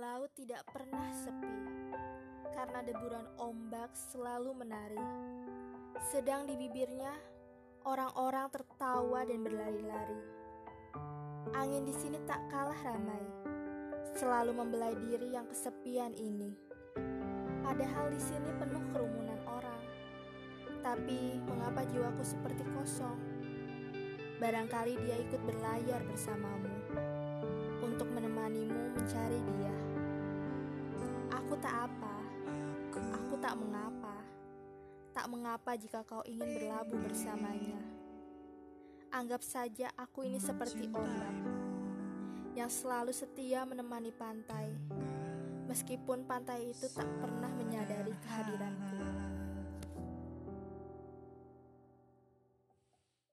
Laut tidak pernah sepi karena deburan ombak selalu menari. Sedang di bibirnya orang-orang tertawa dan berlari-lari. Angin di sini tak kalah ramai, selalu membelai diri yang kesepian ini. Padahal di sini penuh kerumunan orang. Tapi mengapa jiwaku seperti kosong? Barangkali dia ikut berlayar bersamamu untuk menemanimu mencari. Tak apa, aku tak mengapa, tak mengapa jika kau ingin berlabuh bersamanya. Anggap saja aku ini seperti ombak yang selalu setia menemani pantai, meskipun pantai itu tak pernah menyadari kehadiranku.